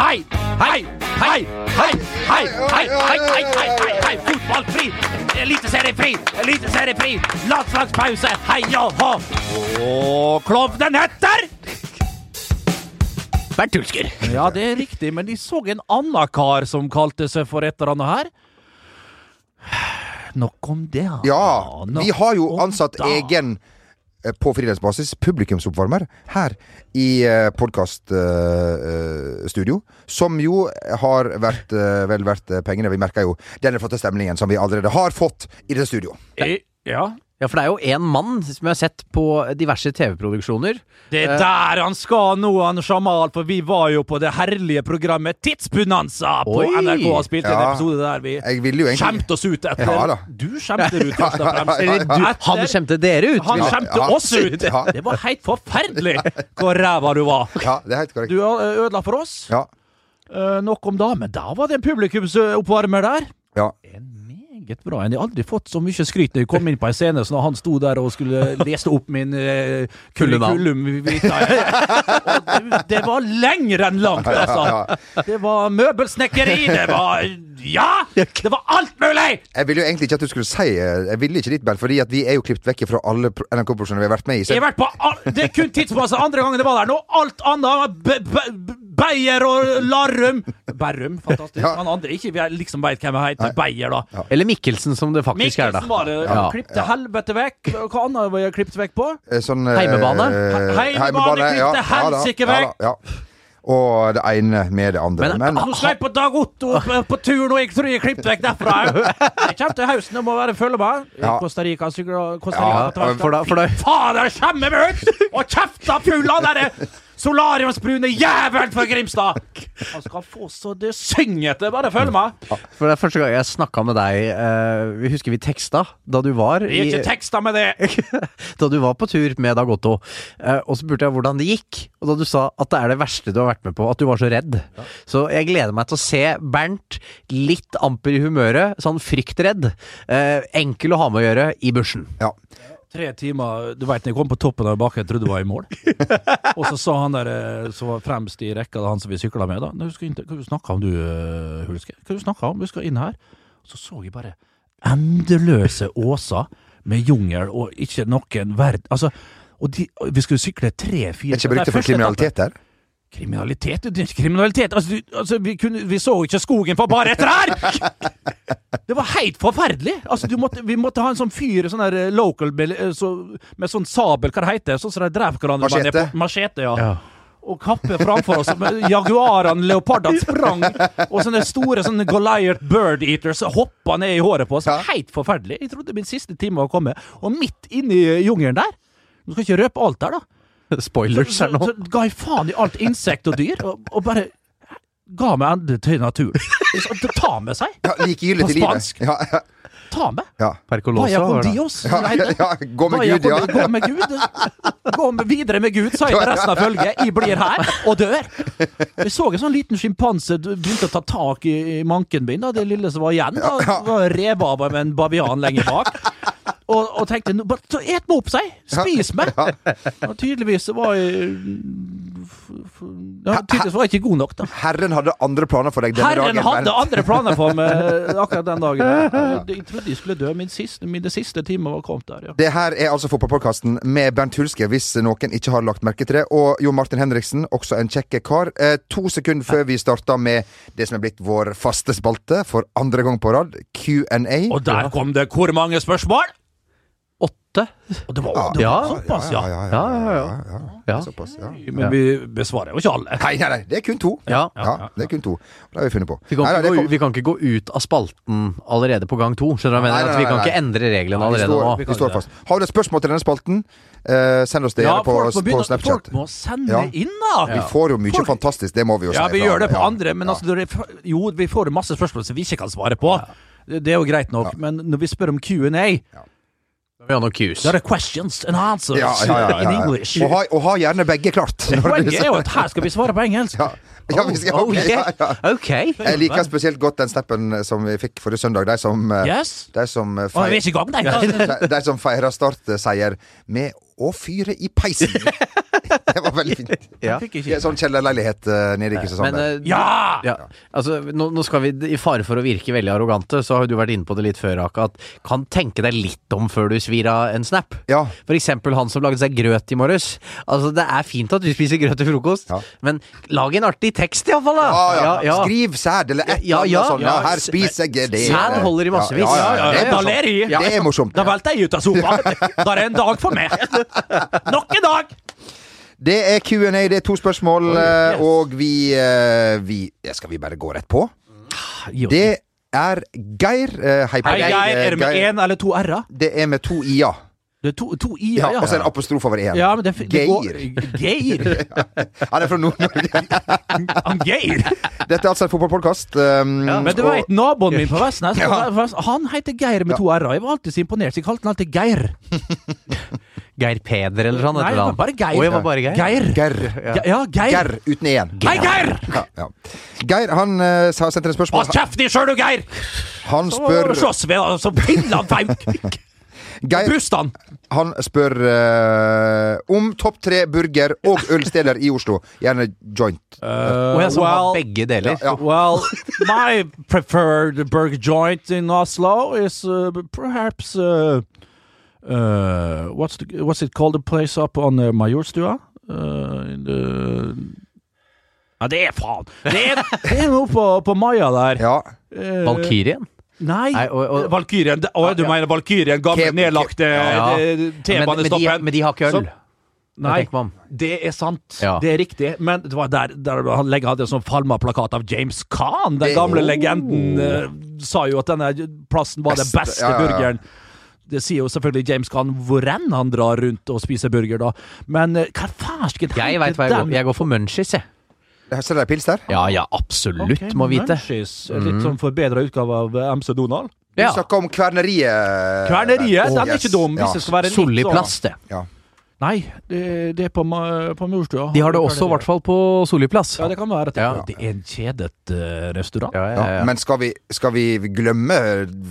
Hei, hei, hei, hei, hei, hei, hei, hei, hei, hei, hei. Fotball fri, eliteserie fri, eliteserie fri, landslagspause, hei og hå. Og klovnen heter Bernt Hulsker. Ja, det er riktig, men de så en annen kar som kalte seg for et eller annet her. Nok om det. Ja, vi har jo ansatt egen eh, på frilansbasis publikumsoppvarmer her i uh, podkaststudio. som jo har vært eh, vel verdt eh, pengene. Vi merker jo denne flotte stemningen som vi allerede har fått i det studio. Eh, Ja, Ja, for det er jo én mann som jeg har sett på diverse TV-produksjoner. det er der han skal nå, han Jamal, for vi var jo på det herlige programmet Tidsbonanza på Oi. NRK og spilte en episode der vi Jeg ville jo egentlig skjemte oss ut etter Ja da. Du skjemte ut, først og fremst. Eller du, Etter- han skjemte dere ut! Han skjemte ja. oss ut! Det var helt forferdelig hvor ræva du var. Ja, det er helt korrekt. Du eh, ødela for oss. Ja. Uh, nok om da, men da var det en publikumsoppvarmer der. ja. En meget bra. Jeg har aldri fått så mye skryt når jeg kom inn på en scene som da han sto der og skulle lese opp min eh, kullum. Det var lenger enn langt, altså. Det var møbelsnekkeri, det var Ja! Det var alt mulig! Jeg ville jo egentlig ikke at du skulle si eh, Jeg ville ikke ditt, Bernt, fordi vi er jo klippet vekk fra alle NRK-produksjonene vi har vært med i. Så Jeg har vært på all, Det er kun tidspasset andre gangen det var der. Nå alt annet Beyer og Larrum Berrum, fantastisk. Ja. Han andre ikke vi liksom veit hvem jeg heter. Beyer, da. Eller Mikkelsen, som det faktisk er, da. Mikkelsen var det. Ja. Klippte helvete vekk. Hva annet var jeg klippet vekk på? Eh, Sånn, eh, Heimebane? eh, Heimebane klippte ja, ja da, helsike ja vekk. ja. Og det ene med det andre. Men- Men, Nå skal jeg på Dag Otto på, på tur nå. Jeg tror jeg er klippet vekk derfra. Jeg kommer til høsten og må være følge med. Ja. Costa Rica, Costa Rica Ja, for da- for da- Fy Fader, kommer vi ut og kjefta full av derre solariumsbrune jævelen fra Grimstad! Han skal få så det synger etter. Bare følg med. For det er første gang jeg snakka med deg uh, Vi husker vi teksta da du var Vi gir ikke teksta med det. Da du var på tur med Dag Otto. uh, og så spurte jeg hvordan det gikk. Og da du sa at det er det verste du har vært med på, at du var så redd. Så jeg gleder meg til å se Bernt litt amper i humøret, sånn fryktredd. Uh, enkel å ha med å gjøre i bushen. ja. Tre timer Du veit, når jeg kom på toppen av bakken, jeg trodde du var i mål. Og så sa han der eh, som var fremst i rekka, han som vi sykla med, da «Nei, du skal Hva du snakka om du, eh, Hulske? Hva du snakka om? Vi skal inn her. Så så jeg bare endeløse åser med jungel og ikke noen verd... Altså, og de, vi skulle sykle tre-fire Er ikke brukte for kriminalitet der? Kriminalitet? Det kriminalitet! Altså, du, altså vi, kunne, vi så ikke skogen for bare trær! Det var helt forferdelig! Altså, du måtte, vi måtte ha en sånn fyr, sånn der eh, local med, eh, så, med sånn sabel, hva det heter, sånn som de drev hverandre med Machete. Machete, ja. Og kappe framfor oss. med Jaguarene, leopardene sprang, og sånne store sånne Goliath bird eaters hoppa ned i håret på oss. Helt forferdelig. Jeg trodde min siste time var kommet. Og midt inni jungelen der Du skal ikke røpe alt der, da. Spoilers Så, her nå. så, så ga jeg faen i alt insekt og dyr, og, og bare ga meg endelig til naturen. Ta med seg! Ja, Likegyldig På til livet. spansk. Ja, ja, Ta med! ja. Percolosa. Vaya con. Dios! Ja, ja, gå med Vaya Gud, ja. Gå med Gud. Gå med, videre med Gud, sa jeg til resten av følget. Jeg blir her og dør. Vi så en sånn liten sjimpanse begynte å ta tak i, i manken min, da, det lille som var igjen. Da, var revet av av en bavian lenger bak. Og, og tenkte et meg opp, si! Spis meg! Og tydeligvis var jeg ja, Tydeligvis var jeg ikke god nok, da. Herren hadde andre planer for deg denne Herren dagen. hadde andre planer for meg akkurat den dagen. Jeg, jeg trodde jeg skulle dø. Min siste, mine siste timer var kommet der, ja. Det her er altså fotballpodkasten med Bernt Hulske, hvis noen ikke har lagt merke til det. Og Jon Martin Henriksen, også en kjekke kar. Eh, to sekunder før vi starta med det som er blitt vår faste spalte for andre gang på rad, Q&A. Og der kom det hvor mange spørsmål? Åtte. Og det var, det Ja. var såpass, ja. ja, Ja, ja, ja. ja. Ja. Såpass, ja. Men vi besvarer jo ikke alle. Nei, nei, nei, det er kun to. Ja. Ja, det er kun to. Det har vi funnet på. Vi kan, Nei, nei, ikke gå, ut- vi kan ikke gå ut av spalten allerede på gang to. Skjønner du hva jeg mener? Nei, nei, At vi kan ikke endre reglene allerede nå. vi står fast. Har du et spørsmål til denne spalten, eh, send oss det Ja, på, må, på Snapchat. folk må sende Ja. inn, da! Vi får jo mye Folk- fantastisk, det må vi jo Ja, vi gjør det på ja. andre, men Ja. altså, det- jo, vi får masse spørsmål som vi ikke kan svare på. Det det er jo greit nok, men når vi spør om Q&A, Vi no cues. There er questions and answers Ja, ja, ja, ja, in. English. Og, ha, og ha gjerne begge klart. Poenget er jo at her skal vi svare på engelsk. Ja. Ja, vi skal, Oh, ok, ja, yeah. ja. Ok. Jeg liker spesielt godt den steppen som vi fikk forrige søndag. De som, eh, Yes. de som, eh, feir, de som feirer startseier med å fyre i peisen. Det var veldig fint. Ja. Sånn kjellerleilighet eh, nede i Kristiansand. Men eh, Ja! Ja, altså nå, nå skal vi, I fare for å virke veldig arrogante, så har du vært inne på det litt før, Aka, at kan tenke deg litt om før du svir av en snap. Ja. For eksempel han som lagde seg grøt i morges. Altså, det er fint at du spiser grøt til frokost, Ja. men lag en artig tekst iallfall, da! Ja, ja. Skriv sæd eller et Ja, eller annet sånt. Ja, ja. her spiser jeg det. Sæd holder i massevis. Ja, ja, ja, Det Det morsomt. baleri. Det er morsomt. Da velter jeg ut av sofaen. Da er det en dag for meg. Nok en dag! Det er Q&A, det er to spørsmål, eh, og vi, eh, vi ja, Skal vi bare gå rett på? Det er Geir. eh, Hei, Hei, Geir. Geir. Er det med én eller to r-er? Det er med to i-er. Det er to, to i-er, Ja, ja. og så en apostrof over én. Ja, Geir. Geir. Han er fra Nord-Norge. Han Geir. Dette er altså en fotballpodkast. Um, Men du og- veit, naboen min på Vestnes Han heter Geir med to r-er. Jeg var alltid så imponert, så jeg kalte han alltid Geir. Geir Peder eller sånn? Nei, det var bare Geir. Å, jeg var bare Geir. Geir. Geir. Ja. Ja, Geir. Geir uten én. Hei, Geir! Ja, ja. Geir han uh, har sendt et spørsmål. Hold kjeft din sjøl, du, Geir! Han spør Så slåss vi, som han fauk. Geir, Brustene. han spør uh, om topp tre burger- og ølsteder i Oslo. Gjerne joint. Uh, jeg well, begge deler. Ja, ja. Well, my preferred burger joint in Oslo is uh, perhaps uh, uh, what's the, what's it called? The place up on uh, Majorstua? Uh, in the Ja, det er faen! Det er, det er noe på, på Maja der. Ja. Uh, Valkyrien? Nei, Nei, og- og- Valkyrien. Å, du mener Valkyrien? Gamle, Ke- nedlagte Ja. eh, Men, men, de, T-banestoppen? men de har ikke øl. Så- Nei, det er sant. Ja. Det er riktig. Men det var der, der han legger hadde en sånn falma plakat av James Khan. Den Det- gamle Oh. legenden uh, sa jo at denne plassen var den Beste, beste ja, ja, ja. burgeren. Det sier jo selvfølgelig James Gunn hvor enn han drar rundt og spiser burger, da. Men eh, hva fersken Jeg veit hva jeg går Jeg går for Munchies, jeg. Ser dere pils der? Ja, ja, absolutt må vite. Munchies, Litt sånn forbedra utgave av eh, MC Donald. Vi Ja. snakker om Kverneriet. Kverneriet, Oh, den er yes. ikke dum. Hvis Ja. det skal være Solid sånn- plass, det. Ja. Nei, det, det er på, på Majorstua. De har det også, i hvert fall på Solli plass. Ja, det kan være. Ja. Det er en kjedet eh, restaurant. Ja, ja, Ja, ja. Men skal vi, skal vi glemme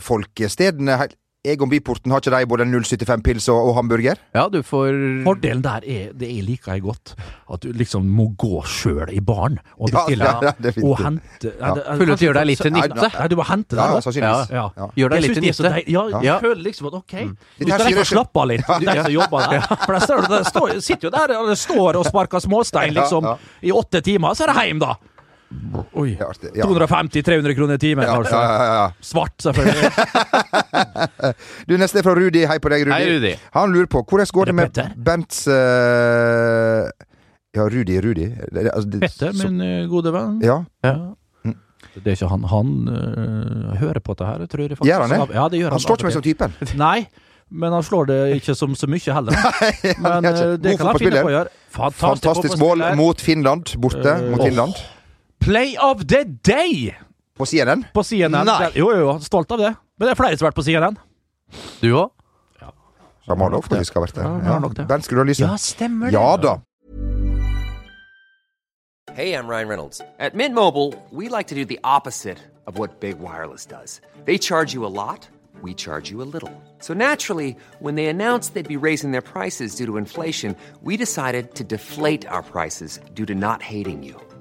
folkestedene? Hei, Egon Byporten, har ikke de både 075 pils og, og hamburger? ja, du får Fordelen der er, det er liker jeg godt, at du liksom må gå sjøl i baren og bestille. ja, ja, det er og hente ja. Føler du at det gjør deg litt til nytte? Ja, du må hente Ja, det. da. sannsynligvis. Ja. Ja. Gjør deg litt til de nytte. Ja, Ja. jeg føler liksom at ok, mm. du skal de sier slappe av litt, de som jobber der. For der står, det står, sitter jo der og står og sparker småstein liksom Ja, i åtte timer, så er det hjem, da. Oi. Ja. Ja. 250-300 kroner i timen, Ja, altså. ja, ja, ja. Svart, selvfølgelig. Du, Neste er fra Rudi. Hei på deg, Rudi. Hei, Rudi. Han lurer på hvordan går det det med Petter? Bents uh... Ja, Rudi, Rudi. Det, det, altså, det, Petter, så- min eh, gode venn. Ja. Ja. Det er ikke han Han øh, hører på dette her, tror jeg faktisk. Gjør han det? Ja, det gjør han. Han slår ikke meg som typen. Nei, men han slår det ikke som så mye heller. Men er ikke- øh, det kan han finne på å gjøre. Fantastisk mål mot Finland. Borte uh, mot Finland. Finland. Play of the day På CNN. på CNN. Nei. Der- Jo, jo, jo, stolt av det. Men det er flere som har vært på CNN. Du òg? Ja. faktisk har vært der. Ja, han har nok det. Den skulle du ha lyset? Ja, stemmer det. Ja da. Hey, I'm Ryan Reynolds. At Mint Mobile, we like to do the opposite of what Big Wireless does. They charge you a lot, we charge you a little. So naturally, when they announced they'd be raising their prices due to inflation, we decided to deflate our prices due to not hating you.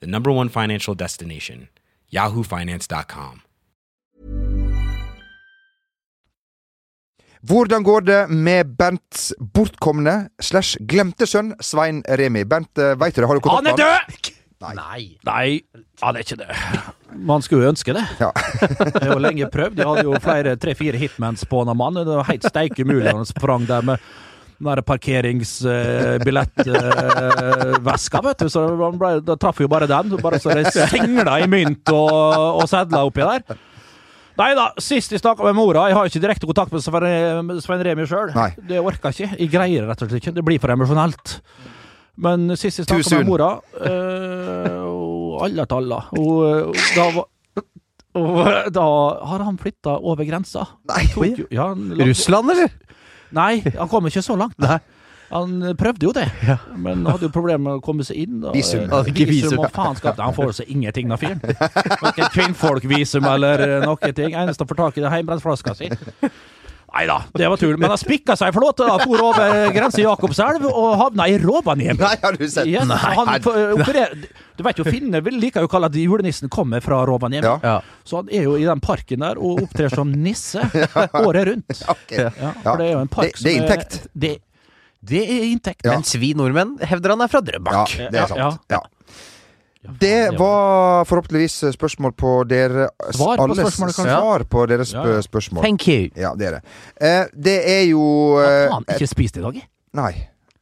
the number one financial destination, yahoofinance.com. Hvordan går det med Bents bortkomne slash glemte sønn Svein Remi? Bent, veit vet du det? Har du kontakt Han er død! Nei. Nei, han er ikke det. Man skulle jo ønske det. Ja. Det er jo lenge prøvd. De hadde jo flere, tre-fire hitmans på en mann. Det var helt steike umulig når han sprang der med den der parkeringsbillettveska, vet du. Så ble, da traff jo bare den. Bare så det singla i mynt og, og sedler oppi der. Nei da, sist jeg snakka med mora Jeg har ikke direkte kontakt med Svein Remi sjøl. Det orker jeg ikke. Jeg greier rett og slett ikke. Det blir for emosjonelt. Men sist jeg snakka med mora øh, Alle talla. Og, og da var og da har han flytta over grensa. Nei, jo- ja, Russland, eller? Nei, han kom ikke så langt. Nei. Han prøvde jo det, men hadde jo problemer med å komme seg inn. Og, Visum. Eh, ikke visum. og faenskap. Han får seg ingenting av fyren. Verken kvinnfolkvisum eller noen ting. Eneste han får tak i, det er hjemmebrentflaska si. Nei da, det var tull. Men han spikka seg flåte, da, for over grensa i Jakobselv og havna i Rovaniemi. Nei, har du sett? Yes, Nei. han for- operer, du vet jo, Finner vil- liker jo å kalle at julenissen kommer fra Rovaniemi. Ja. Ja. Så han er jo i den parken der og opptrer som nisse året rundt. Okay. Ja, for det er jo en park Det- det er inntekt. inntekt. Det, det er inntekt. Ja. Mens vi nordmenn hevder han er fra Ja, det er sant. Ja, Ja. Det var forhåpentligvis spørsmål på dere Svar på alles spørsmålet, kanskje? Svar på deres Ja, ja. spørsmål. Thank you. Ja, det er det. Eh, det er jo eh, han ikke spist i dag? jeg? Nei.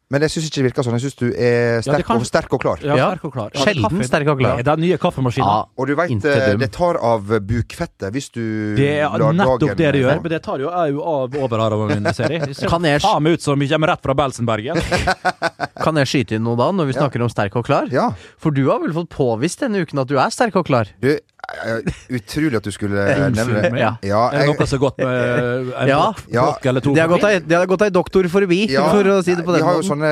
Men jeg syns ikke det virker sånn. Jeg syns du er Ja, sterk, kan- og, sterk og klar. Ja, Ja. sterk og klar. Sjelden sterk og klar. Det er nye kaffemaskiner. Ja. Og du veit, det tar av bukfettet hvis du Det er lar nettopp dagen det det gjør, men det tar jo er jo av overarmene mine, ser jeg. Det ser Kan jeg- faen meg ut som jeg kommer rett fra Belsenbergen. Kan jeg skyte inn noe da, når vi snakker om sterk og klar? Ja. For du har vel fått påvist denne uken at du er sterk og klar? Du, eh, utrolig at du skulle nevne det. Ja. Ja, det jeg, noe som har gått med en Ja. blokk, Ja. eller to? Det har gått ei, det har gått ei doktor forbi, Ja. for å si det på den måten. Vi har jo sånne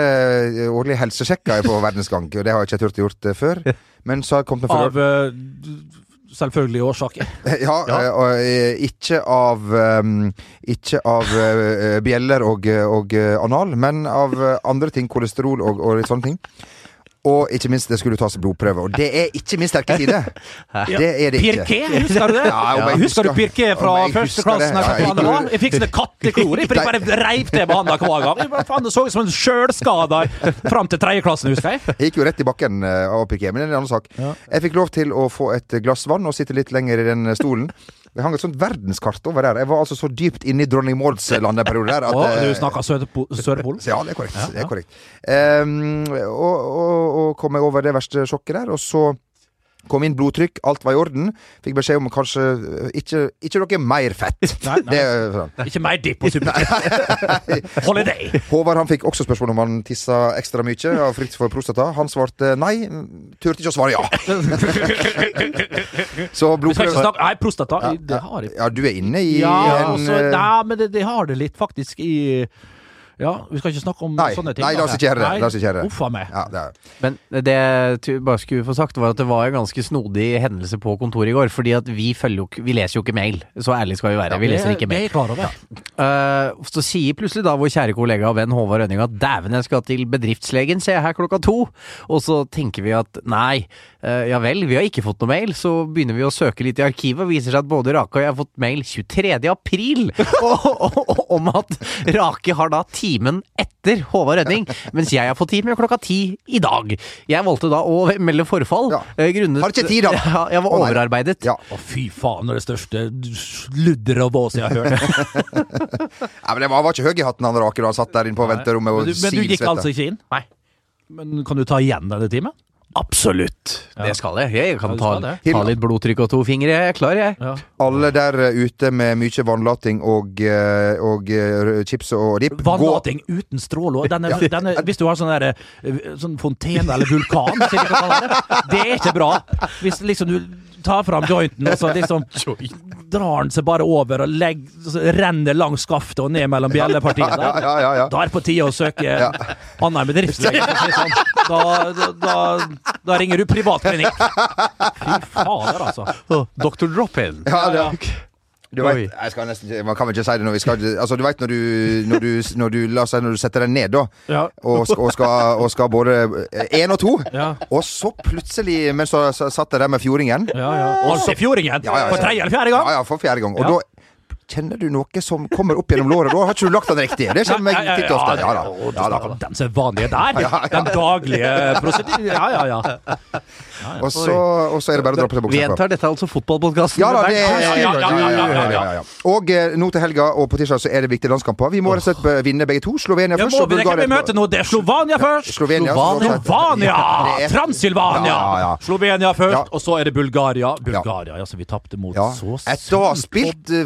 eh, årlige helsesjekker på Verdensgang, og det har jeg ikke turt å gjort eh, før. Men så har jeg kommet med Av for eh, selvfølgelige årsaker. Ja, ja. og eh, ikke av um, Ikke av eh, bjeller og, og eh, anal, men av eh, andre ting. Kolesterol og, og litt sånne ting. Og ikke minst, det skulle tas blodprøve. Og det er ikke min sterke side. Det er det ikke. Pirké, husker du det? Ja, jeg Husker du pirke Pirké fra første klassen? Ja, faen jeg- var? Jeg fikk sånne katteklor. Jeg bare reiv til med handa hver gang. Jeg faen, så ut som en sjølskada fram til tredje klassen, husker jeg. Jeg gikk jo rett i bakken eh, av pirke, men det er en annen sak. Jeg fikk lov til å få et glass vann og sitte litt lenger i den stolen. Det hang et sånt verdenskart over der. Jeg var altså så dypt inne i dronning Mauds land en periode der at eh, du snakka Sørpo- Sørpolen? Ja, det er korrekt. Det er korrekt. Um, og, og, og kom jeg over det verste sjokket der, og så kom inn blodtrykk, alt var i orden. Fikk beskjed om kanskje eh, ikke, ikke noe mer fett. Nei, nei. Det, er sånn. Ikke mer dipp og. Holiday. Håvard han fikk også spørsmål om han tissa ekstra mye av frykt for prostata. Han svarte nei. Turte ikke å svare ja. Så blodprøve snakke Nei, prostata. Det har jeg. Ja, du er inne i Ja, en altså, eh, nei, men det, det har det litt faktisk i Ja, vi skal ikke snakke om Nei, sånne ting. nei, la oss ikke gjøre det. La oss ikke gjøre det. Meg. ja, det er. Men det jeg bare skulle få sagt, var at det var en ganske snodig hendelse på kontoret i går. Fordi at vi følger jo ikke Vi leser jo ikke mail. Så ærlig skal vi være. Vi leser ikke mail. Det er klar over. Eh, så sier plutselig da vår kjære kollega og venn Håvard Rønning at dæven, jeg skal til bedriftslegen, ser jeg her klokka to. Og så tenker vi at nei, uh, ja vel, vi har ikke fått noe mail. Så begynner vi å søke litt i arkivet, og viser seg at både Rake og jeg har fått mail 23. april og, og, og, om at Rake har da timen etter Håvard Rønning, mens jeg har fått time klokka ti i dag. Jeg valgte da å melde forfall. Ja. eh, grunnet Har ikke tid, da. Ja, jeg var Å, overarbeidet. Ja. Å, fy faen, det er det største sludder og vås jeg har hørt. ja, men det var, var ikke høy i hatten han Rake da han satt der inne på venterommet og Men du, men du gikk altså ikke inn? Nei. Men kan du ta igjen denne timen? Absolutt. Det skal jeg. Jeg kan Ja, ta, ta litt blodtrykk og to fingre. Jeg er klar, jeg. Ja. Alle der eh, ute med mye vannlating og, og, og eh, chips og dipp gå- uten stråle. denne, hvis du har sånn der, eh, sånn fontene eller vulkan, det, det er ikke bra. Hvis liksom du tar fram jointen, og så liksom drar den seg bare over og legger, så renner langs skaftet og ned mellom bjellepartiene. Ja, ja, ja, ja. Da er det på tide å søke annen bedriftslege. sånn. Da, da, da, da ringer du privatklinikk. Fy fader, altså. Dr. Drop-in. Ja, det, du vet, jeg skal nesten, man kan vel ikke si det når vi skal Altså, du vet når du, når du, når du, oss når du setter deg ned, da, Ja. og, og, skal, og skal både én og to, Ja. og så plutselig, mens du så satt jeg der med fjordingen Ja, ja. Alltid fjordingen. Ja, ja. For tredje eller fjerde gang. Ja, ja, for fjerde gang. Og Ja. da kjenner du noe som kommer opp gjennom låret. Da har ikke du lagt den riktig. Det skjer meg titt og ofte. Ja da. Ja, da. den som er vanlige der. Ja, ja. Den daglige prosedyren. Ja, ja, ja. Og så, og så er det bare å dra på seg Vi buksa. gjentar dette altså fotballpodkasten. Ja da, det er Ja, ja, ja, ja, ja, ja, ja, ja. Og nå til helga og på tirsdag så er det viktige landskamper. Vi må rett og slett vinne begge to. Slovenia Ja, først må og vi rekke vi møter nå? Det er Slovania først! Slovenia. Slovania. Transilvania! Ja, ja. Slovenia først, og så er det Bulgaria. Bulgaria, ja, så vi tapte mot Ja. så Etter å ha spilt eh,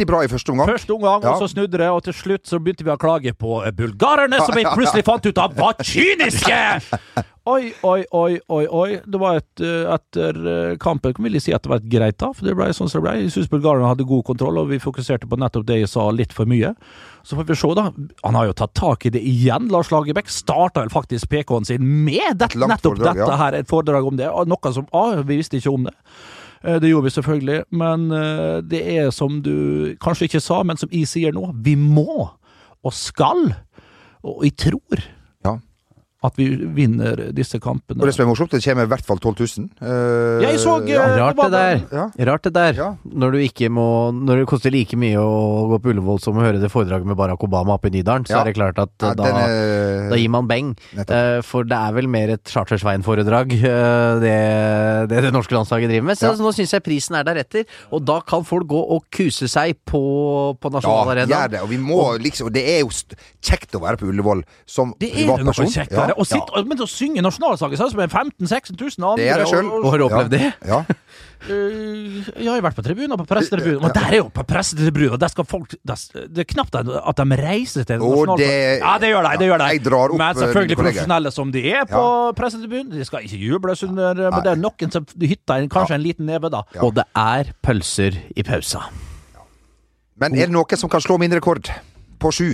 veldig bra i første omgang. Første omgang, Ja. og så snudde det, og til slutt så begynte vi å klage på eh, bulgarerne, som vi plutselig fant ut av var kyniske! Oi, oi, oi, oi, oi. Det var et, eh, etter eh, kampen kan vi si at det var et greit tap, det ble sånn som det ble. Jeg syns bulgarerne hadde god kontroll, og vi fokuserte på nettopp det jeg sa, litt for mye. Så får vi se, da. Han har jo tatt tak i det igjen, Lars Lagerbäck. Starta vel faktisk PK-en sin med det, nettopp foredrag, dette ja. her, et foredrag om det. Noe som ah, Vi visste ikke om det. Eh, Det gjorde vi selvfølgelig, men eh, det er som du kanskje ikke sa, men som jeg sier nå. Vi må, og skal, og jeg tror. At vi vinner disse kampene. Og det som er morsomt, det kommer i hvert fall 12 000. Uh, Jeg så, ja. eh, Rart det der. Ja. Rart det der. Ja. Når du ikke må Når det koster like mye å gå på Ullevål som å høre det foredraget med Barack Obama oppe i Nydalen, så er det klart at Ja, da, er- da gir man beng. Eh, for det er vel mer et Chartersveien-foredrag, uh, det, det det norske landslaget driver med. Så Ja. altså, nå syns jeg prisen er deretter, og da kan folk gå og kuse seg på, på Ja, gjør det. Og vi må liksom Det er jo kjekt å være på Ullevål som Det er noe privatperson. kjekkere. Ja, sitt, ja. Men å synge nasjonalsangen sammen som er 15 000-16 000 andre Det er det selv. og- Og har opplevd ja. det? Ja. Uh, jeg har vært på tribuner, på pressetribuner. Men der er jo på pressetribuner, der skal folk der, Det er knapt at de reiser til det- Ja, det gjør de. det gjør de. Jeg drar opp, Men eh, selvfølgelig profesjonelle som de er på pressetribunen. De skal ikke jubles under Men Nei. det er noen som hytter kanskje en liten neve, da. Ja. Og det er pølser i pausa. Men er det noen som kan slå min rekord på sju?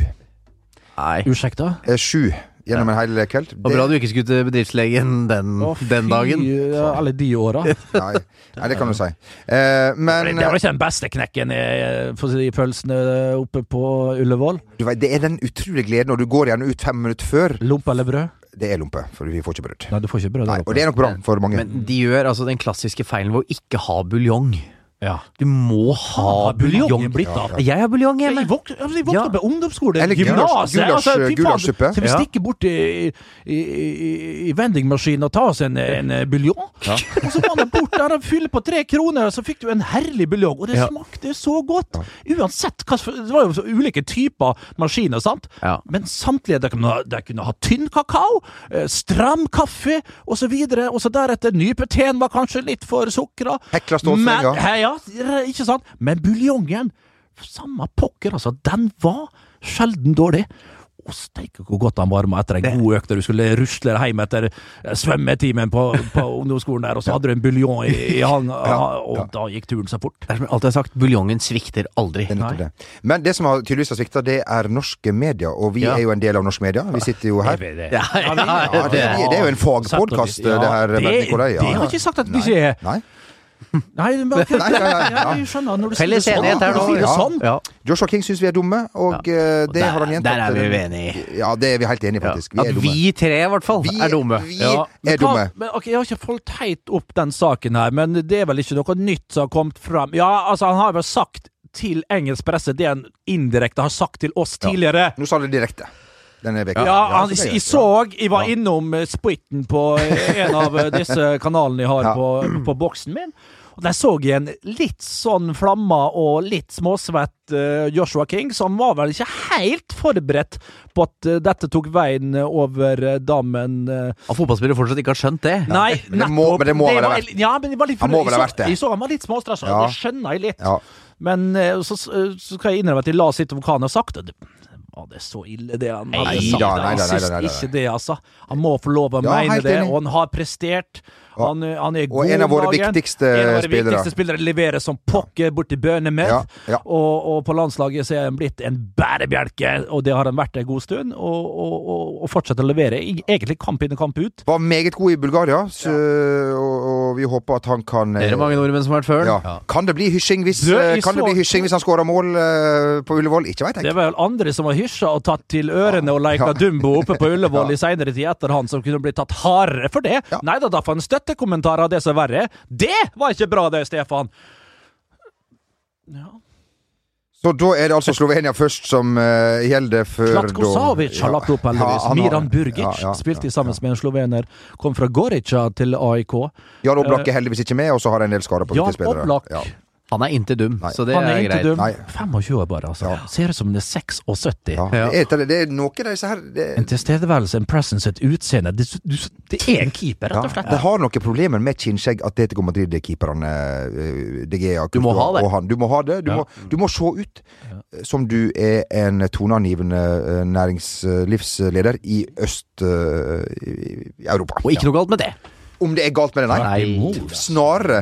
Nei. Unnskyld, da? Eh, Sju gjennom en hel kveld? Det var bra du ikke skulle til bedriftslegen den, Å, den fy, dagen. ja, Alle de åra. Nei, nei, det kan du si. Eh, men Det var ikke den beste knekken i, si, pølsene oppe på Ullevål. du vet, det er den utrolige gleden når du går gjerne ut fem minutter før. Lompe eller brød? Det er lompe, for vi får ikke brød. Nei, du får ikke brød Nei, og det er nok bra for mange. Men de gjør altså den klassiske feilen ved å ikke ha buljong. Ja. Du må ha buljong. Jeg har buljong hjemme. vokste, altså, jeg vokste Ja. opp i ungdomsskole, gulasj- altså, gulasjsuppe. Skal vi Ja. stikke bort i, i, i, vendingmaskinen og ta oss en, en buljong? Og så var det bort der og fylle på tre kroner, og så fikk du en herlig buljong. Og det Ja. smakte så godt! Uansett hva Det var jo så ulike typer maskiner, sant? Ja. Men samtlige de kunne, ha- de kunne ha tynn kakao, eh, stram kaffe osv. Og så deretter nype teen var kanskje litt for sukra. Hekla stålsenga. Ja, Ja, ikke sant? Men buljongen, samme pokker, altså, den var sjelden dårlig. Å, steike hvor godt han varma etter en god økt der du skulle rusle hjem etter eh, svømmetimen på, på ungdomsskolen der, og så hadde du en buljong i, i hang, og da gikk turen så fort. Det er som jeg alltid har sagt, buljongen svikter aldri. Det er det. Men det som har tydeligvis har svikta, det er norske medier. Og vi Ja. er jo en del av norske medier. Vi sitter jo her. Det, Ja, ja, Ja, det, er- det er jo en fagpodkast, det her, det, Ja, det har jeg ikke sagt at vi ikke er. Nei. Nei, men, bare kødder. nei, nei, ja. jeg skjønner når du sier det Felles sånn. enighet her Når du nå. sier det Ja. sånn. Ja. Joshua King syns vi er dumme, og eh, det Der- har han gjentatt. der er vi uenige. Ja, det er vi helt enige i, Ja. faktisk. Vi At er dumme. vi tre, i hvert fall, Vi- er dumme. vi- Ja, er er hva- dumme. Men, ok, Jeg har ikke fulgt helt opp den saken her, men det er vel ikke noe nytt som har kommet fram? Ja, altså, han har vel sagt til engelsk presse det han indirekte har sagt til oss tidligere. Nå sa det direkte. Denne veka. Ja, han, så det er jeg så Jeg var Ja. innom spriten på eh, en av eh, disse kanalene jeg har Ja. på, på boksen min. Og Der så jeg en litt sånn flamma og litt småsvett eh, Joshua King, som var vel ikke helt forberedt på at eh, dette tok veien over eh, dammen. eh. At fotballspillere fortsatt ikke har skjønt det. Nei, men det må- men det må vel ha var- vært- Ja, men det var litt Han må vel ha jeg så- vært det. Jeg så han var litt småstressa, Ja. det skjønner jeg litt. Ja. Men eh, så, så skal jeg innrømme at jeg la sitt om hva han og Det, er så ille, det han hadde sagt? nei syns nei ikke det, altså. Han må få lov å Ja, mene det, og han har prestert. Ja. Han, han er god Og en av våre om dagen. viktigste En av våre spillere. viktigste spillere leverer som pokker borti Bønemeth. Ja, ja. Og, og på landslaget så er han blitt en bærebjelke, og det har han vært en god stund. Og, og, og, og fortsetter å levere, egentlig kamp inn og kamp ut. Var meget god i Bulgaria, så, og, og vi håper at han kan eh, Det er det mange nordmenn som har vært før. ja. Kan det bli hysjing hvis, Du, eh, kan det så- bli hysjing hvis han skårer mål eh, på Ullevål? Ikke veit Det var vel andre som var hysja og tatt til ørene og leika Ja. Dumbo oppe på Ullevål Ja. i seinere tid etter han som kunne blitt tatt hardere for det. Ja. Nei da, da får han støttekommentarer av det som er verre. Det var ikke bra, det, Stefan. Ja. Så da er det altså Slovenia først som uh, gjelder før Slatko Savic har lagt opp, heldigvis. Ja, Miran Burgic ja, ja, spilte sammen med en slovener. Kom fra Gorica til AIK. Jan Oblak er heldigvis ikke med, og så har de en del skader på Jan viktige spillere. Oblak. Han er inte dum, Nei. så det Han er er greit. dum. Nei. 25 år bare, altså. Ja. Ser ut som han er 76. Ja. Ja. Det, er, det er noe av disse her det, En tilstedeværelse, en presence, et utseende. Det, du, det er en keeper, rett og slett. det har noen problemer med kinnskjegg, Atletico Madrid-keeperne. eh, De Gea, Du må ha det. Og han. Du må ha det. Du, Ja. må, du må se ut eh, som du er en toneangivende eh, næringslivsleder i Øst-Europa. Og ikke noe galt med det. Om det er galt med det, nei. Nei. Snarere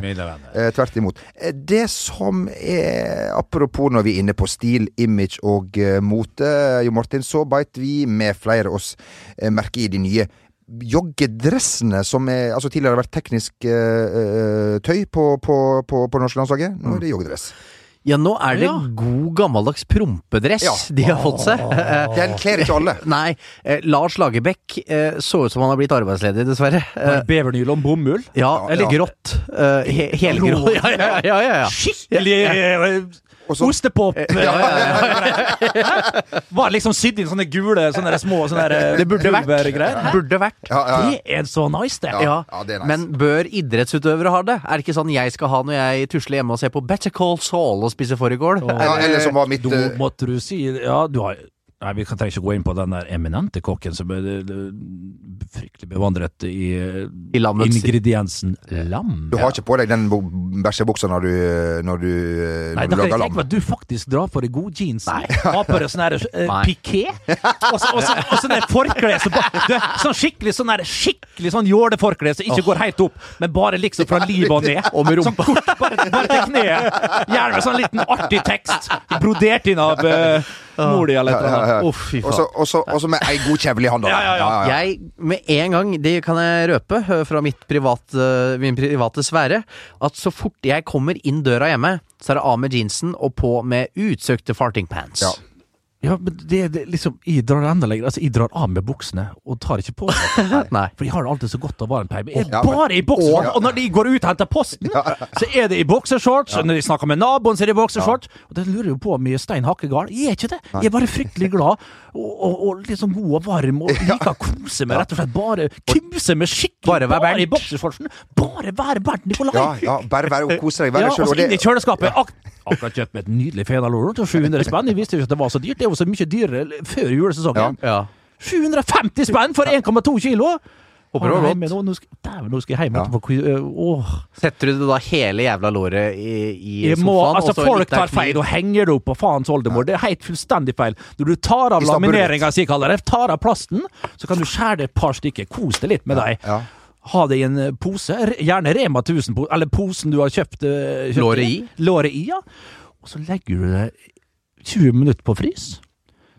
eh, tvert imot. Eh, Det som er Apropos når vi er inne på stil, image og eh, mote, Jo Martin, så beit vi med flere oss eh, merke i de nye joggedressene som er, altså tidligere har vært teknisk eh, eh, tøy på, på, på, på norske landslaget. Nå er det joggedress. Ja, nå er det Ja. god gammeldags prompedress Ja. de har fått seg. Den kler ikke alle. Nei, eh, Lars Lagerbäck eh, så ut som han har blitt arbeidsledig, dessverre. Eh, Bevernylon bomull. ja, eller ja. grått. Eh, he helgrått. Ja, ja, ja, ja, ja. Skikkelig eh, Og så- ostepop. Var liksom sydd inn sånne gule, sånne små sånne eh, Det burde vært. Burde vært. Ja, ja, ja. Det er så nice, det. Ja. Ja, det er nice. Men bør idrettsutøvere ha det? Er det ikke sånn jeg skal ha når jeg tusler hjemme og ser på Better Call Saul og spiser fårikål? Ja, eller som var mitt Da eh, måtte du si Ja, du har Nei, Vi kan trenger ikke gå inn på den der eminente kokken som er eh, fryktelig bevandret i eh, I ingrediensen lam. Du har ikke på deg den bæsjebuksa når du, når du, eh, Nei, når da du kan jeg tenke meg at du faktisk drar for deg god jeans. Har på deg sånn eh, piké. Og så- og så- og sånn forkle Sånn skikkelig sånn der Skikkelig sånn jåleforkle som ikke går helt opp, men bare liksom fra livet og ned. Og med Sånn kort, bare, bare til kneet. Gjerne med sånn liten artig tekst. Brodert inn av uh, eller Ja, ja, fy faen. Og så med ei god kjevle i hånda. Ja, ja, ja. Jeg, med en gang, det kan jeg røpe øh, fra mitt private, min private sfære, at så fort jeg kommer inn døra hjemme, så er det av med jeansen og på med utsøkte farting pants. Ja. Ja, men det, det liksom Jeg drar enda lenger. Altså, jeg drar av med buksene og tar ikke på meg. Nei. For jeg har det alltid så godt en perm. Jeg er Ja, men- bare i boksershorts! Og når de går ut og henter posten, så er det i boksershorts. Og når de snakker med naboen, så er det i boksershorts. Og det lurer jo på om jeg er stein hakkegal. Jeg er ikke det. Jeg er bare fryktelig glad og, og, og liksom god og varm og liker å kose meg. Rett og slett bare kuse meg skikkelig. Bare være i Bernt. boksershortsen. Bare være Bernt Nikolai! Ja, ja, bare være og kose deg. Være Ja, og så inn i kjøleskapet. Ak akkurat kjøpt med et nydelig fenalår til 700 spenn. Jeg visste ikke at det var så dyrt. Det er jo så mye dyrere før julesesongen. Ja. 750 spenn for 1,2 kilo! Håper det var godt. Nå, nå, skal, nå skal jeg hjem Ja. etterpå. Åh. Setter du det da hele jævla låret i, i sofaen? må, altså Folk tar feil og henger det opp på faens oldemor. Det er helt fullstendig feil. Når du tar av lamineringa, sier kaller det, tar av plasten, så kan du skjære det et par stykker. Kos deg litt med deg. Ja. Ha det i en pose, gjerne Rema 1000, -pose, eller posen du har kjøpt. kjøpt Låret i? Låret i, ja. Og så legger du det 20 minutter på frys.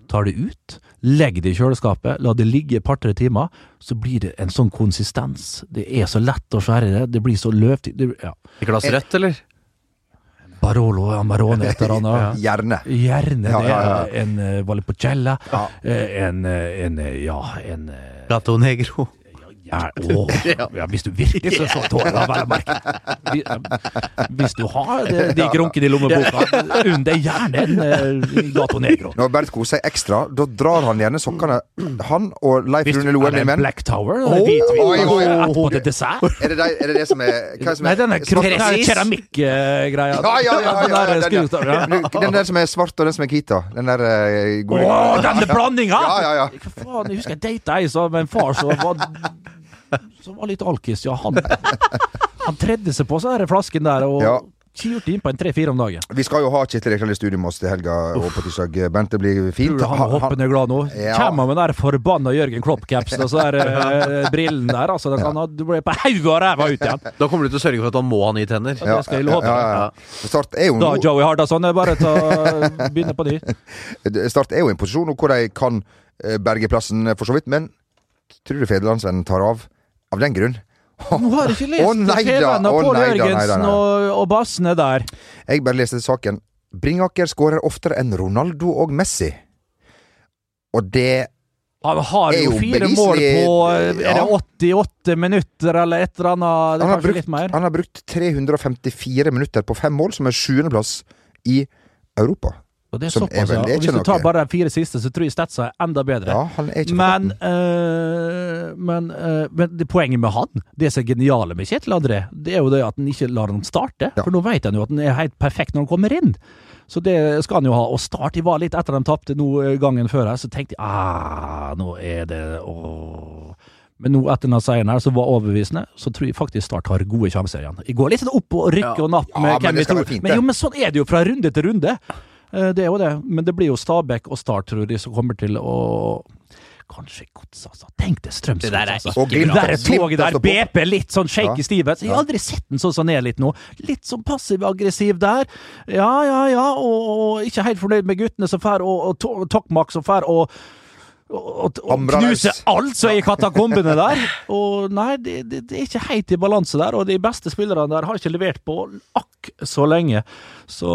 Tar det ut, legger det i kjøleskapet, la det ligge et par-tre timer, så blir det en sånn konsistens. Det er så lett å skjære det, det blir så løvt Det- Ja. Et glass rødt, eller? Barolo Amarone, et eller annet. Gjerne. Gjerne Ja, det. ja, ja. En uh, Valipocella, Ja. eh, en, eh, en eh, Ja, en eh, Gato negro. Ja, åh, ja, hvis du virkelig så så tårer, da, vel å merke. Hvis du har de, de grunkene i lommeboka, unn deg gjerne en eh, Gato Negro. Når Bernt koser seg ekstra, da drar han gjerne sokkene, han og Leif Rune Loen er min venn. Black Tower, oi. etterpå til dessert. Er det, er det det som er Hva er det som Nei, er denne keramikkgreia. Ja, ja, ja, ja, Den ja. den der som er svart og den som er hvit, da. Den der eh, gode Å, denne blandinga! Ja, ja, ja. Hva faen, jeg husker jeg data ei som med en far som var, som var litt alkis. Ja, han, han tredde seg på sånne flasken der og Ja. inn innpå en tre-fire om dagen. Vi skal jo ha Kjetil Rekdal i studio med oss til helga og på tirsdag. Bente blir fint. Tror du han er hoppende glad nå? Ja. Kommer med den der forbanna Jørgen Klopp-capsen og så er uh, brillen der. Altså, da kan han, du blir på hodet og ræva ut igjen. Da kommer du til å sørge for at han må ha nye tenner. Ja, det skal jeg love ja, ja, ja. Start er jo Da, Joey Hardasson, er bare til å begynne på ny. Start er jo i en posisjon hvor de kan eh, berge plassen, eh, for så vidt, men tror du Federlandsvennen tar av av den grunn? Nå har du ikke lest da, TV-en av Pål Jørgensen og, og bassene der. Jeg bare leste saken. Bringaker skårer oftere enn Ronaldo og Messi. Og det Han har jo fire mål på er det 88 minutter eller et eller annet. Han har, brukt, mer. han har brukt 354 minutter på fem mål, som er sjuendeplass i Europa. Og det er som såpass, ja. Og hvis du tar bare de fire siste, så tror jeg statsa er enda bedre. Ja, han er ikke Men, eh, men, øh, men det poenget med han, det som er geniale med Kjetil André, det er jo det at han ikke lar han starte. Ja. For nå vet han jo at han er helt perfekt når han kommer inn. Så det skal han jo ha. Og start de var litt etter de tapte eh, gangen før her, så tenkte jeg ah, nå er det åh. Men nå etter denne seieren her, som var overbevisende, så tror jeg faktisk Start har gode sjanser igjen. Jeg går litt sånn opp og rykker og napp med ja, hvem vi tror. Men jo, men sånn er det jo fra runde til runde. Eh, Det er jo det. Men det blir jo Stabæk og Start, tror jeg, som kommer til å Kanskje Gods, altså. Tenk det Strømsgods, Det der er altså. Og Glimt Det der toget der. BP, litt sånn shaky Ja. stivet. Jeg har aldri sett den sånn som han er litt nå. Litt sånn passiv-aggressiv der. Ja, ja, ja, og, og ikke helt fornøyd med guttene som fær, og, og To- Tokmak som fær, og og, og knuse alt som er i katakombene der. Og nei, det, det, det er ikke helt i balanse der, og de beste spillerne der har ikke levert på akk så lenge. Så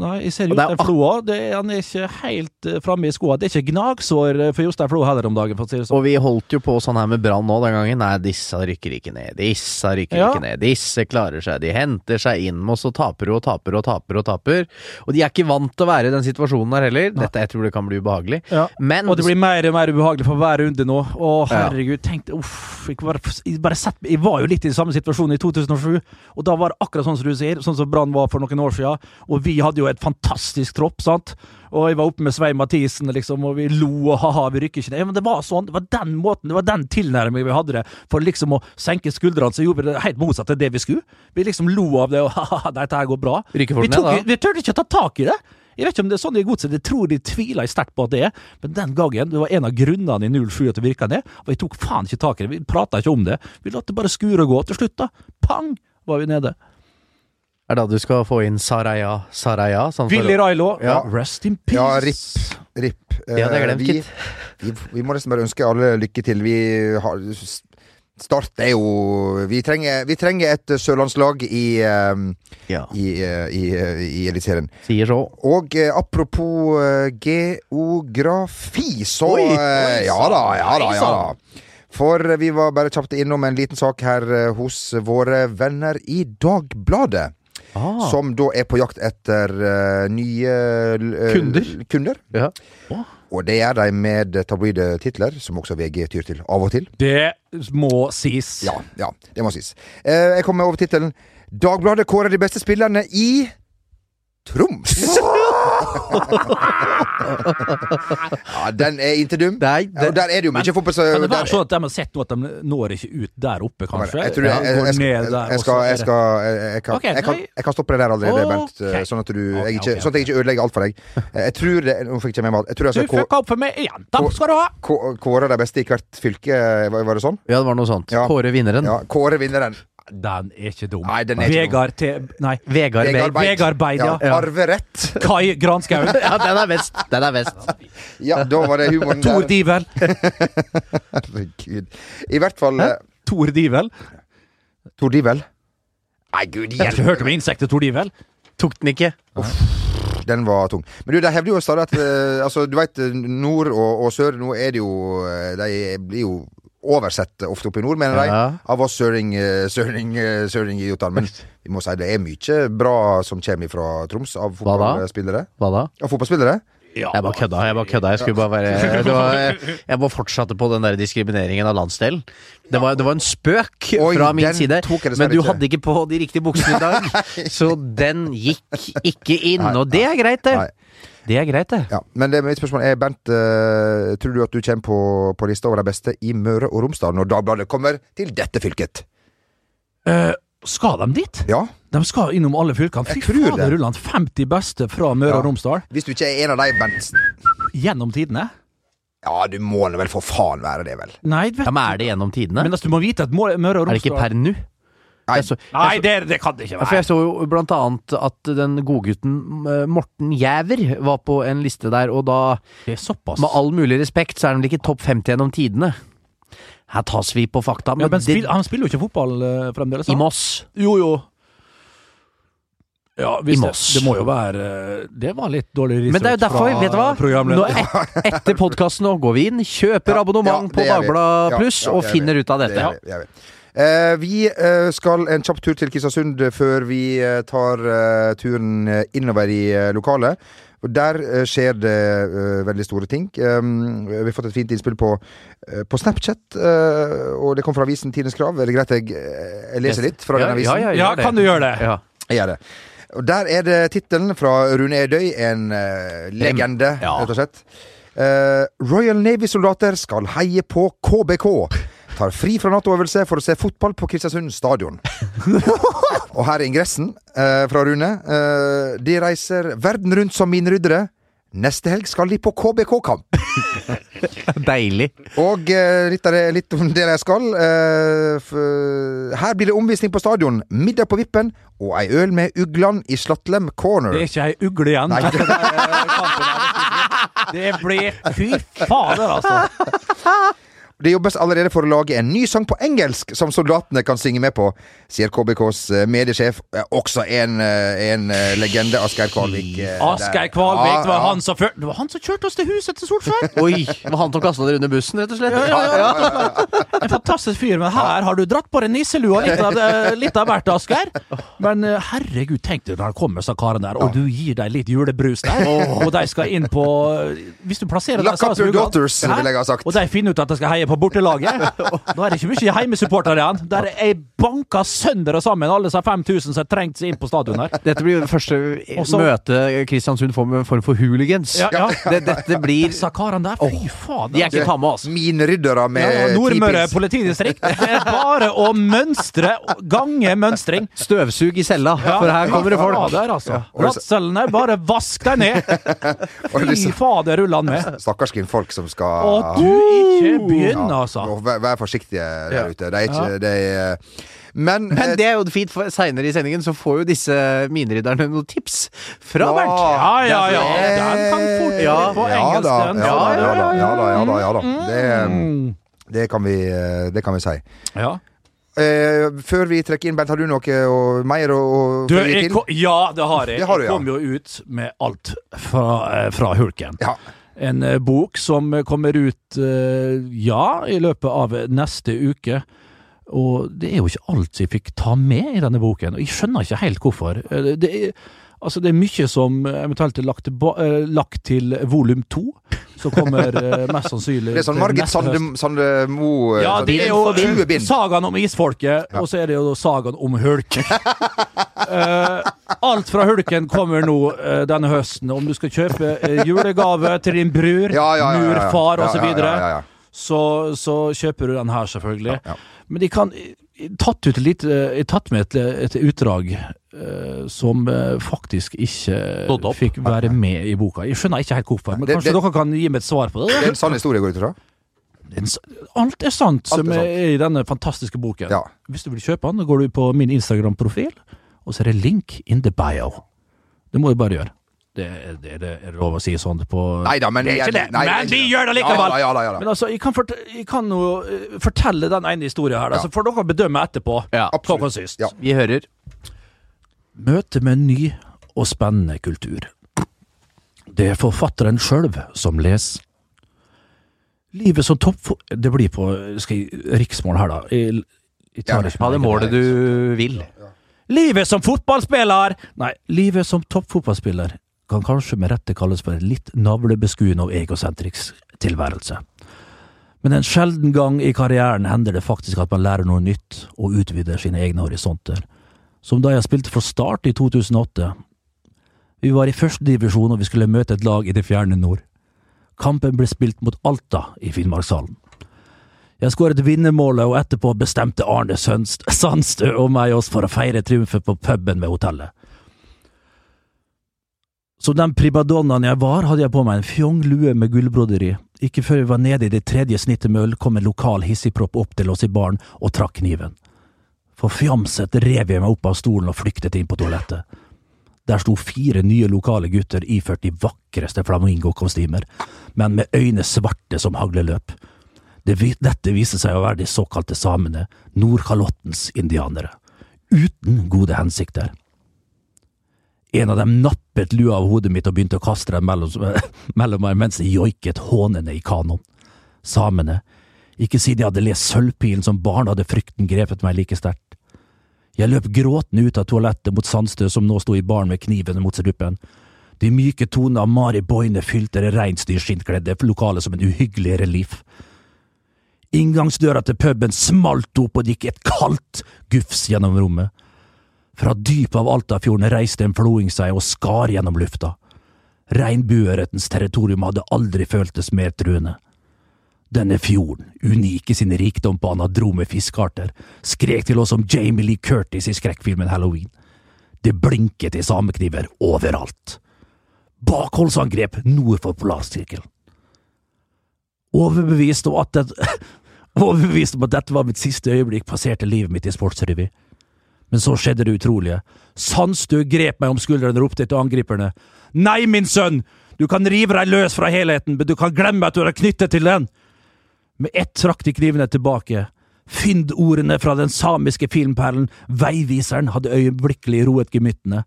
nei, jeg ser er Jostein. Det, han er ikke helt uh, framme i skoa. Det er ikke gnagsår eh, for Jostein Flo heller om dagen, for å si det sånn. Og vi holdt jo på sånn her med Brann nå den gangen. Nei, disse rykker ikke ned. Disse rykker Ja. ikke ned. Disse klarer seg. De henter seg inn, og så taper og taper og taper og taper. Og de er ikke vant til å være i den situasjonen her heller. Dette jeg tror det kan bli ubehagelig. Ja. Men Og det blir mer og mer ubehagelig for hver runde nå. Å, herregud, tenk uff, jeg, bare, jeg, bare sett, jeg var jo litt i samme situasjon i 2007, og da var det akkurat sånn som du sier, sånn som Brann var for noen år siden. Og vi hadde jo et fantastisk tropp, sant. Og jeg var oppe med Svein Mathisen, liksom, og vi lo og ha-ha, vi rykker ikke ned. Men det var sånn, det var den måten, det var den tilnærmingen vi hadde det, for liksom å senke skuldrene, så gjorde vi det helt motsatt av det vi skulle. Vi liksom lo av det, og ha-ha, dette her går bra. Vi, tok, vi turte ikke å ta tak i det. Jeg vet ikke om det er sånn i godset, jeg tror de tviler jeg sterkt på at det er, men den gangen, det var en av grunnene i 07 at det virka ned, og vi tok faen ikke tak i det, vi prata ikke om det. Vi lot det bare skure og gå. Til slutt, da, pang, var vi nede. Er da du skal få inn Saraya Saraya? Sånn Willy Railo, Ja. rest in peace. Ja, RIP. RIP. Eh, glemt, vi, vi, vi må nesten bare ønske alle lykke til. Vi har Start er jo Vi trenger, vi trenger et sørlandslag i, um, Ja. i, uh, i, uh, i Eliteserien. Sier så. Og uh, apropos geografi, så Oi, oi, Ja da, ja da, ja da. For vi var bare kjapt innom en liten sak her hos våre venner i Dagbladet. Ah. Som da er på jakt etter uh, nye uh, Kunder? kunder. Ja. Og det gjør de med tabloide titler, som også VG tyr til av og til. Det må sies. Ja, ja, det må sies. Uh, jeg kommer over tittelen 'Dagbladet kårer de beste spillerne i Troms'. ja, den er ikke dum. Nei, Ja, der er det jo mye fotball, så Kan det være sånn at de har sett noe at de når ikke ut der oppe, kanskje? jeg, tror jeg, skal, jeg, skal, kan, Ok, kan, jeg kan stoppe deg der allerede, okay. Bent. eh, Sånn at, du, Ok, jeg ikke, sånn at jeg ikke ødelegger alt for deg. Jeg tror det, Nå fikk jeg ikke med meg alt. Du fucka opp for meg igjen! Takk skal du ha! kå- kåre de beste i hvert fylke. Var, var det sånn? Ja, det var noe sånt. Ja. Kåre vinneren. Ja, Kåre vinneren. Den er ikke dum. Nei, den er ikke dum. Vegard til Nei. Vegard Beid. Beid. Vegard Beid, ja. ja. Arverett. Kai Granskauen. Ja, den er best. Den er best. Ja, da var det humoren Tor. Divel. Herregud. I hvert fall Hæ? Tor Divel. Tor Divel. Nei, gud Jeg har hjelpe ikke hørt om insektet Tor Divel. Tok den ikke. Uff Den var tung. Men du, de hevder jo stadig at eh, Altså, du veit, nord og, og sør, nå er det jo eh, De blir jo oversett ofte oppe i nord, mener de, Ja. av oss søring, eh, søring, eh, søringidiotene. Men vi må si det er mye bra som kommer fra Troms av fotballspillere. Hva da? Av fotballspillere? Jeg bare kødda. Jeg bare kødda. Jeg skulle bare være det var, Jeg bare fortsatte på den der diskrimineringen av landsdelen. Det var, det var en spøk Oi, fra min side, jeg men du ikke. hadde ikke på de riktige buksene i dag. Så den gikk ikke inn, og det er greit, det. Nei. Det er greit, det. Ja, men det, mitt spørsmål er, Bent, uh, tror du at du kommer på, på lista over de beste i Møre og Romsdal når Dagbladet kommer til dette fylket? Uh, skal de dit? Ja, De skal innom alle fylkene. Fy fader. Rulland. 50 beste fra Møre Ja. og Romsdal Hvis du ikke er en av de, Bent gjennom tidene. Ja, du må vel for faen være det, vel? Nei, vet Ja, men er det gjennom tidene? Men altså, du må vite at Møre og Romsdal Er det ikke per nå? Nei, så- Nei, det, det kan det ikke være! For jeg så jo blant annet at den godgutten eh, Morten Jæver var på en liste der, og da, Det er såpass. med all mulig respekt, så er han vel ikke topp 50 gjennom tidene. Her tas vi på fakta, ja, men, spil, det, han spiller jo ikke fotball eh, fremdeles. i. Moss. Jo, jo. Ja, hvis I det, Moss. det må jo være eh, Det var litt dårlig research Men det er jo derfor, fra vet du hva? Nå, et, etter podkasten nå går vi inn, kjøper Ja, abonnement ja, på. Dagbladet Ja, Pluss ja, og finner vi. ut av Det dette. det vi. Eh, vi eh, skal en kjapp tur til Kristiansund før vi eh, tar eh, turen innover i eh, lokalet. Og Der skjer det uh, veldig store ting. Um, vi har fått et fint innspill på, uh, på Snapchat, uh, og det kom fra avisen Tidens Krav. Er det greit jeg, jeg leser litt fra den avisen? Ja, ja, Ja, kan du gjøre det? Ja. Jeg gjør det. Og Der er det tittelen fra Rune Edøy, en legende, Ja. rett og slett. Eh, Royal Navy-soldater skal heie på KBK. Tar fri fra Nato-øvelse for å se fotball på Kristiansund stadion. Og her er ingressen eh, fra Rune. Eh, de reiser verden rundt som mineryddere. Neste helg skal de på KBK-kamp. Deilig. Og eh, litt, av det, litt om det jeg skal. eh, f her blir det omvisning på stadion. Middag på vippen og ei øl med uglene i Slatlem Corner. Det er ikke ei ugle igjen. Nei. eh, kampen her. Det blir Fy fader, altså. Det jobbes allerede for å lage en ny sang på engelsk som soldatene kan synge med på, sier KBKs eh, mediesjef. Også en, eh, en eh, legende, Asgeir Kvalvik. Asgeir. Kvalvik, det var han som før, Det var han som kjørte oss til huset til Solskjær! Oi, det var han som kasta dere under bussen, rett og slett? Ja, ja, ja. En fantastisk fyr, men her har du dratt på deg nisselua litt av, litt av hvert, Asgeir. Men herregud, tenk deg når han kommer, sa karen der, og du gir dem litt julebrus der, og de skal inn på Hvis du plasserer Lock up your daughters, vil jeg ha sagt. Og de finner ut at de skal heie på bortelaget, da er det ikke mye heimesupportere igjen. Der er banka sønder og sammen, alle disse 5000 som har trengt seg inn på stadion her. Dette blir jo det første Også- møtet Kristiansund får med en form for hooligans. Ja, ja. Det, dette blir Disse karene der, fy faen. De er ikke ta med, altså. Mineryddere med Ja, ja, Nordmøre politidistrikt. Det er bare å mønstre, gange mønstring. Støvsug i cella, for her kommer det folk. Ja, der, altså. Og Glattcellene, bare vask deg ned! Fy fader, ruller han med. Stakkars kvinnfolk som skal Å, du ikke begynn, Ja, altså. Vær, vær forsiktige der Ja. ute. Det er ikke det er, Men, Men eh, det er jo fint, for seinere i sendingen så får jo disse minerydderne noen tips fra Bernt. Ja, ja, ja. Den kan fort Ja, på ja engelsk, da, den. ja da, ja da, ja da, ja ja. Mm. Det, det, kan vi, eh, det kan vi si. Ja. Eh, før vi trekker inn, Bernt, har du noe og, mer å å Du, jeg ja, det har jeg. Det har du, jeg kom jo ut med alt fra, eh, fra Hulken. Ja. En eh, bok som kommer ut, eh, ja, i løpet av neste uke. Og det er jo ikke alt jeg fikk ta med i denne boken, og jeg skjønner ikke helt hvorfor. Eh, Det er, altså det er mye som eventuelt er lagt, eh, lagt til volum to, som kommer eh, mest sannsynlig Det er sånn Margit Sande. Sande Mo eh, Ja, det er jo 20 sagaen om isfolket, og så er det jo sagaen om hulk. uh, alt fra hulken kommer nå uh, denne høsten. Om du skal kjøpe uh, julegave til din bror, Ja, ja, ja, ja, ja. murfar Ja, osv., ja, ja, ja, ja. så, så kjøper du den her, selvfølgelig. Ja, ja. Men de kan tatt ut litt Jeg har tatt med et, et utdrag eh, som eh, faktisk ikke fikk være med i boka. Jeg skjønner ikke helt hvorfor, men Det- kanskje det- dere kan gi meg et svar på det? Det er en sann historie, går ut ifra? Alt er sant Alt er som sant. er i denne fantastiske boken. Ja. Hvis du vil kjøpe den, går du på min Instagram-profil, og så er det link in the bio. Det må du bare gjøre. Det, er- det, er- det er lov å si sånn på Nei da, men Det er ikke det, nei, men vi gjør det likevel! Ja ja ja. Men altså, jeg kan, fort, jeg kan jo eh, fortelle den ene historien her, da, Ja. så får dere bedømme etterpå. Ja, absolutt. Ja. Vi hører. Møte med en ny og spennende kultur. Det er forfatteren sjøl som leser. Livet som topp... Det blir på skal jeg, riksmål her, da. Jeg, jeg tar Ja, ikke Ha det målet du vil. Livet som fotballspiller! Nei, livet som toppfotballspiller kan kanskje med rette kalles for en litt navlebeskuende og egosentrisk tilværelse. Men en sjelden gang i karrieren hender det faktisk at man lærer noe nytt og utvider sine egne horisonter. Som da jeg spilte for Start i 2008. Vi var i førstedivisjon og vi skulle møte et lag i det fjerne nord. Kampen ble spilt mot Alta i Finnmarkshallen. Jeg skåret vinnermålet, og etterpå bestemte Arne Sandstø og meg oss for å feire triumfen på puben ved hotellet. Som den pribadonnaen jeg var, hadde jeg på meg en fjong lue med gullbroderi. Ikke før vi var nede i det tredje snittet med øl, kom en lokal hissigpropp opp til oss i baren og trakk kniven. Forfjamset rev jeg meg opp av stolen og flyktet inn på toalettet. Der sto fire nye lokale gutter iført de vakreste flamingokostymer, men med øyne svarte som hagleløp. Dette viste seg å være de såkalte samene, Nordkalottens indianere, uten gode hensikter. En av dem nappet lua av hodet mitt og begynte å kaste den mellom, mellom meg mens jeg joiket hånende i kanoen. Samene, ikke siden jeg hadde lest Sølvpilen som barn hadde frykten grepet meg like sterkt. Jeg løp gråtende ut av toalettet mot Sandstø som nå sto i baren med kniven mot strupen. De myke tonene av Mari Boine fylte det reinsdyrskinnkledde lokalet som en uhyggelig relief. Inngangsdøra til puben smalt opp og det gikk et kaldt gufs gjennom rommet. Fra dypet av Altafjorden reiste en floing seg og skar gjennom lufta. Regnbueørretens territorium hadde aldri føltes mer truende. Denne fjorden, unik i sin rikdom på anadrome fiskearter, skrek til oss som Jamie Lee Curtis i skrekkfilmen Halloween. Det blinket i samekniver overalt. Bakholdsangrep nord for polarsirkelen. Overbevist om overbevist om at dette var mitt siste øyeblikk, passerte livet mitt i sportsrevy. Men så skjedde det utrolige. Sandstø grep meg om skulderen og ropte til angriperne. Nei, min sønn! Du kan rive deg løs fra helheten, men du kan glemme at du er knyttet til den! Med ett trakk de knivene tilbake. Fyndordene fra den samiske filmperlen Veiviseren hadde øyeblikkelig roet gemyttene.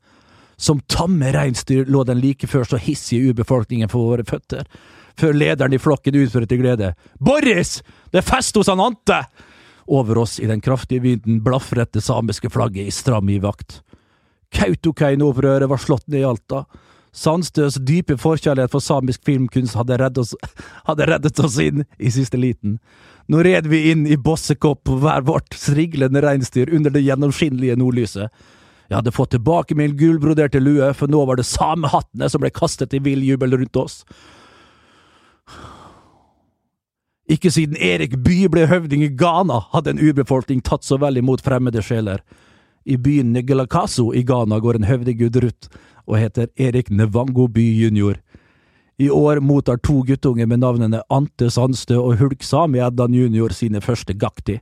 Som tamme reinsdyr lå den like før så hissige urbefolkningen for våre føtter, før lederen i flokken utførte glede. Boris! Det er fest hos han Ante! Over oss i den kraftige vinden blafret det samiske flagget i stram i vakt. Kautokeino-opprøret var slått ned i Alta. Sandstøs dype forkjærlighet for samisk filmkunst hadde reddet oss, hadde reddet oss inn i siste liten. Nå red vi inn i bossekopp på hver vårt striglende reinsdyr under det gjennomskinnelige nordlyset. Jeg hadde fått tilbake min gullbroderte lue, for nå var det samehattene som ble kastet i vill jubel rundt oss. Ikke siden Erik Bye ble høvding i Ghana, hadde en urbefolkning tatt så vel imot fremmede sjeler. I byen Negelakaso i Ghana går en høvdinggud rundt og heter Erik Nevango By jr. I år mottar to guttunger med navnene Ante Sandstø og Hulk Sami Eddan jr. sine første gakti.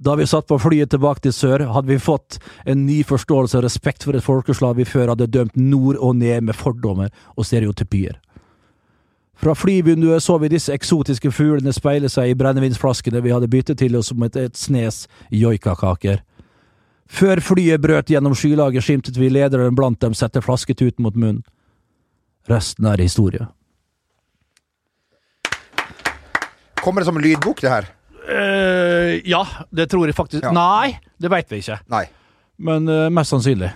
Da vi satt på flyet tilbake til sør, hadde vi fått en ny forståelse og respekt for et folkeslag vi før hadde dømt nord og ned med fordommer og stereotypier. Fra flyvinduet så vi disse eksotiske fuglene speile seg i brennevinsflaskene vi hadde byttet til oss som et, et snes joikakaker. Før flyet brøt gjennom skylaget, skimtet vi lederen blant dem sette flasketuten mot munnen. Resten er historie. Kommer det som lydbok, det her? Uh, ja, det tror jeg faktisk Ja. Nei, det veit vi ikke. Nei. Men uh, mest sannsynlig.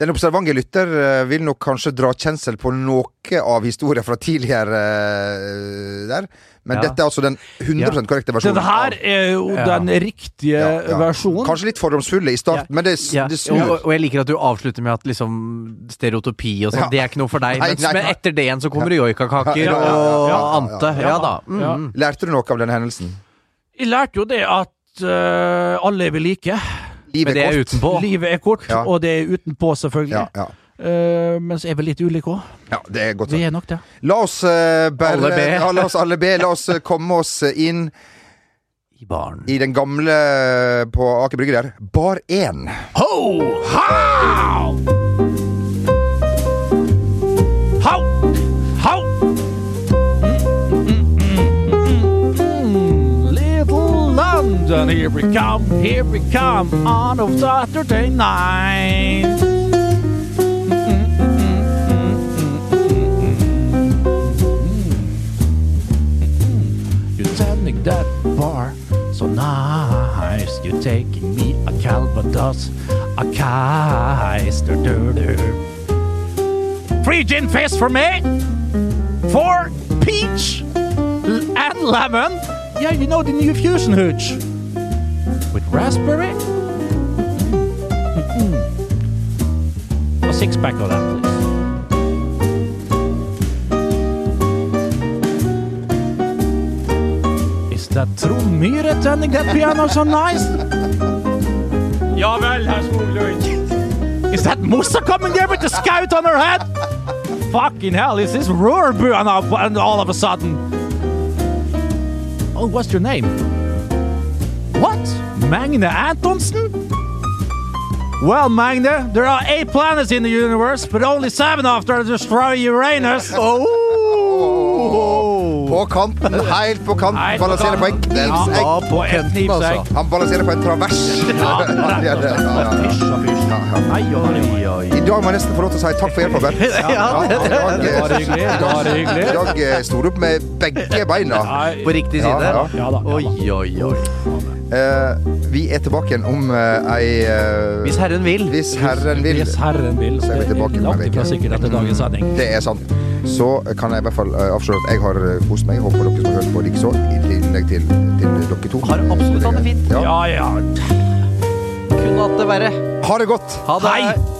Den observante lytter eh, vil nok kanskje dra kjensel på noe av historien fra tidligere eh, der, men Ja. dette er altså den 100 korrekte versjonen. Dette her er jo Ja. den riktige Ja, ja. versjonen. Kanskje litt fordomsfulle i starten, Ja. men det, Ja, det og, snur. og jeg liker at du avslutter med at liksom stereotopi og sånn, Ja. det er ikke noe for deg. Nei, Mens, nei, men etter det igjen så kommer det joikakaker Ja, ja, ja, og ja, ja, ante. ja, Ja da. ja. Mm. Lærte du noe av denne hendelsen? Jeg lærte jo det at uh, alle er vi like. Livet det er utenpå. Livet er kort, Ja. og det er utenpå, selvfølgelig. Ja, ja. Uh, men så er vi litt ulike òg. ja, det er godt Vi er nok det. La oss uh, bare Alle be. Ja, la oss alle be. La oss uh, komme oss inn I baren. i den gamle på Aker Brygge der. Bar 1. Ho! How! Here we come, here we come on a Saturday night. You're tending that bar. So nice, you're taking me a Calvados, a Kaiser. Three gin fizz for me. Four peach and lemon. Yeah, you know the new fusion hooch. Raspberry. A six pack of that, please. Is that Myhre turning that piano so nice? Ja vel, herr Skoglund. Is that Mossa coming there with the scout on her head? Fucking hell, is this Roarbu and all of a sudden? Oh, what's your name? Magne Antonsen? Well, Magne, there are eight planets in the universe, but only seven after destroy Uranus. Oh! På kanten, helt på kanten. Helt på Balanserer på en knivsegg. Ja, på en knivsegg. altså. Han balanserer på en travers. Ja, Ja, ja. I dag må jeg nesten få lov til å si takk for hjelpa, Bent. Ja, det- var hyggelig. I dag eh, sto du opp med begge beina. På riktig side? ja. Ja. Oi, oi, oi. Eh, vi er tilbake igjen om eh, ei eh, Hvis Herren vil. Hvis Herren vil. Hvis Herren vil. Så er vi tilbake om ei uke. sikkert etter dagens sending. Det er sant. Så kan jeg i hvert fall avsløre at jeg har kost meg. Håper dere som har hørt på, likeså. I tillegg til, til dere to. Har absolutt hatt det fint. Ja. Ja, ja. Kunne hatt det verre. Ha det godt! Ha det. Hei!